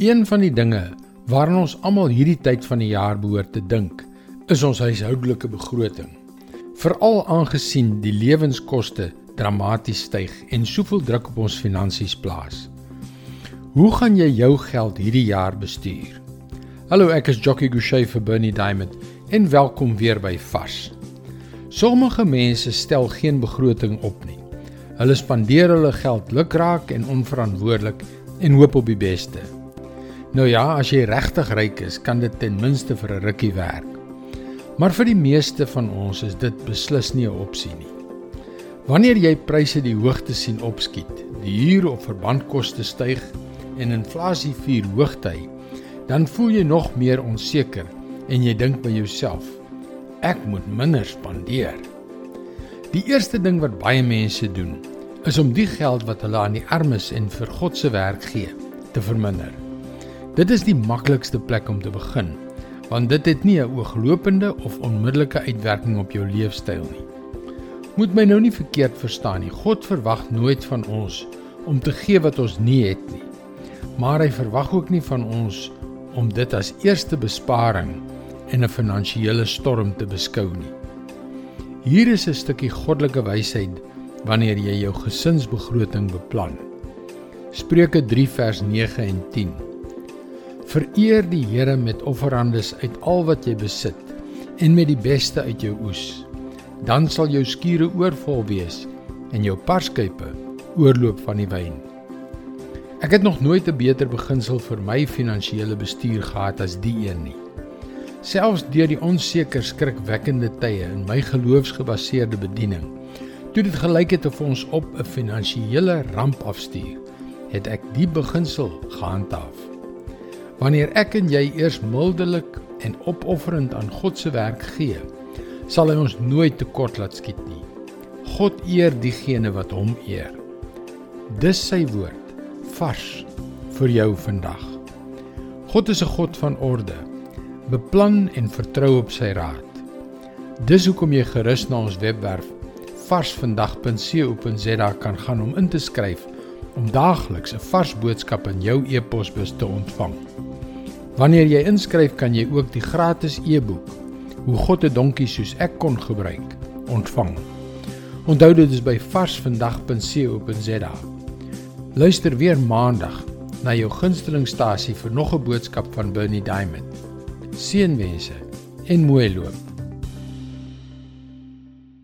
Een van die dinge waaraan ons almal hierdie tyd van die jaar behoort te dink, is ons huishoudelike begroting. Veral aangesien die lewenskoste dramaties styg en soveel druk op ons finansies plaas. Hoe gaan jy jou geld hierdie jaar bestuur? Hallo, ek is Jockey Gouchee vir Bernie Diamond en welkom weer by Vars. Sommige mense stel geen begroting op nie. Hulle spandeer hulle geld lukraak en onverantwoordelik en hoop op die beste. Nou ja, as jy regtig ryk is, kan dit ten minste vir 'n rukkie werk. Maar vir die meeste van ons is dit beslis nie 'n opsie nie. Wanneer jy pryse die hoogte sien opskiet, die huur of verbandkoste styg en inflasie vier hoogtyd, dan voel jy nog meer onseker en jy dink by jouself: ek moet minder spandeer. Die eerste ding wat baie mense doen, is om die geld wat hulle aan die armes en vir God se werk gee, te verminder. Dit is die maklikste plek om te begin, want dit het nie 'n ooglopende of onmiddellike uitwerking op jou leefstyl nie. Moet my nou nie verkeerd verstaan nie. God verwag nooit van ons om te gee wat ons nie het nie. Maar hy verwag ook nie van ons om dit as eerste besparing en 'n finansiële storm te beskou nie. Hier is 'n stukkie goddelike wysheid wanneer jy jou gesinsbegroting beplan. Spreuke 3 vers 9 en 10. Vereer die Here met offerandes uit al wat jy besit en met die beste uit jou oes. Dan sal jou skure oorvol wees en jou parskype oorloop van die wyn. Ek het nog nooit 'n beter beginsel vir my finansiële bestuur gehad as die een nie. Selfs deur die onseker skrikwekkende tye in my geloofsgebaseerde bediening, toe dit gelyk het of ons op 'n finansiële ramp afstuur, het ek die beginsel gehandhaaf. Wanneer ek en jy eers mildelik en opofferend aan God se werk gee, sal hy ons nooit tekort laat skiet nie. God eer diegene wat hom eer. Dis sy woord vars vir jou vandag. God is 'n God van orde. Beplan en vertrou op sy raad. Dis hoekom jy gerus na ons webwerf varsvandag.co.za kan gaan om in te skryf om daagliks 'n vars boodskap in jou e-posbus te ontvang. Wanneer jy inskryf, kan jy ook die gratis e-boek Hoe God 'n donkie soos ek kon gebruik ontvang. Onthou dit is by varsvandag.co.za. Luister weer maandag na jou gunstelingstasie vir nog 'n boodskap van Bernie Diamond. Seënwense en mooi loop.